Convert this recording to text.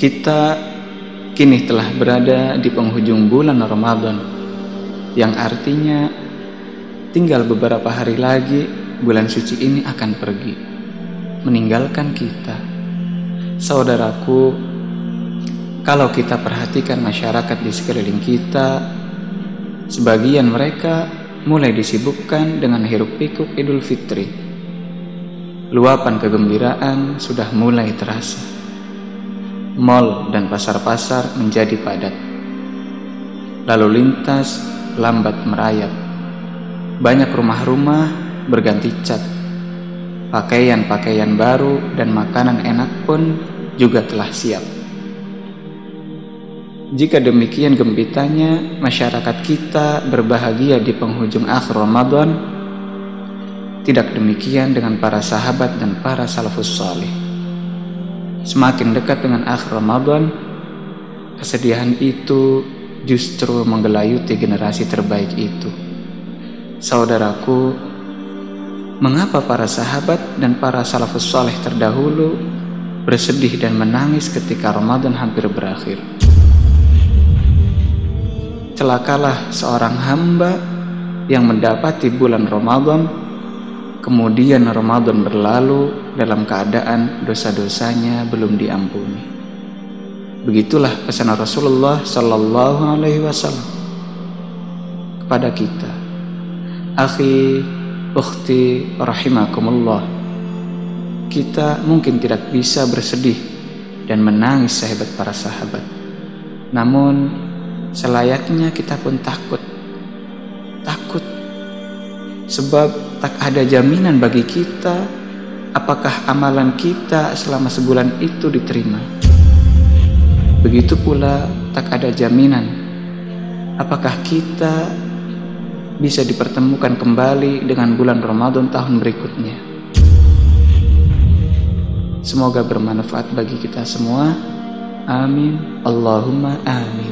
Kita kini telah berada di penghujung bulan Ramadan yang artinya tinggal beberapa hari lagi bulan suci ini akan pergi meninggalkan kita. Saudaraku, kalau kita perhatikan masyarakat di sekeliling kita, sebagian mereka mulai disibukkan dengan hiruk pikuk Idul Fitri. Luapan kegembiraan sudah mulai terasa mal dan pasar-pasar menjadi padat. Lalu lintas lambat merayap. Banyak rumah-rumah berganti cat. Pakaian-pakaian baru dan makanan enak pun juga telah siap. Jika demikian gembitanya masyarakat kita berbahagia di penghujung akhir Ramadan, tidak demikian dengan para sahabat dan para salafus salih. Semakin dekat dengan akhir Ramadan, kesedihan itu justru menggelayuti generasi terbaik itu. Saudaraku, mengapa para sahabat dan para salafus saleh terdahulu bersedih dan menangis ketika Ramadan hampir berakhir? Celakalah seorang hamba yang mendapati bulan Ramadan Kemudian Ramadan berlalu dalam keadaan dosa-dosanya belum diampuni. Begitulah pesan Rasulullah Sallallahu Alaihi Wasallam kepada kita. Akhi, ukhti, rahimakumullah. Kita mungkin tidak bisa bersedih dan menangis sehebat para sahabat. Namun, selayaknya kita pun takut. Takut sebab tak ada jaminan bagi kita apakah amalan kita selama sebulan itu diterima. Begitu pula tak ada jaminan apakah kita bisa dipertemukan kembali dengan bulan Ramadan tahun berikutnya. Semoga bermanfaat bagi kita semua. Amin. Allahumma amin.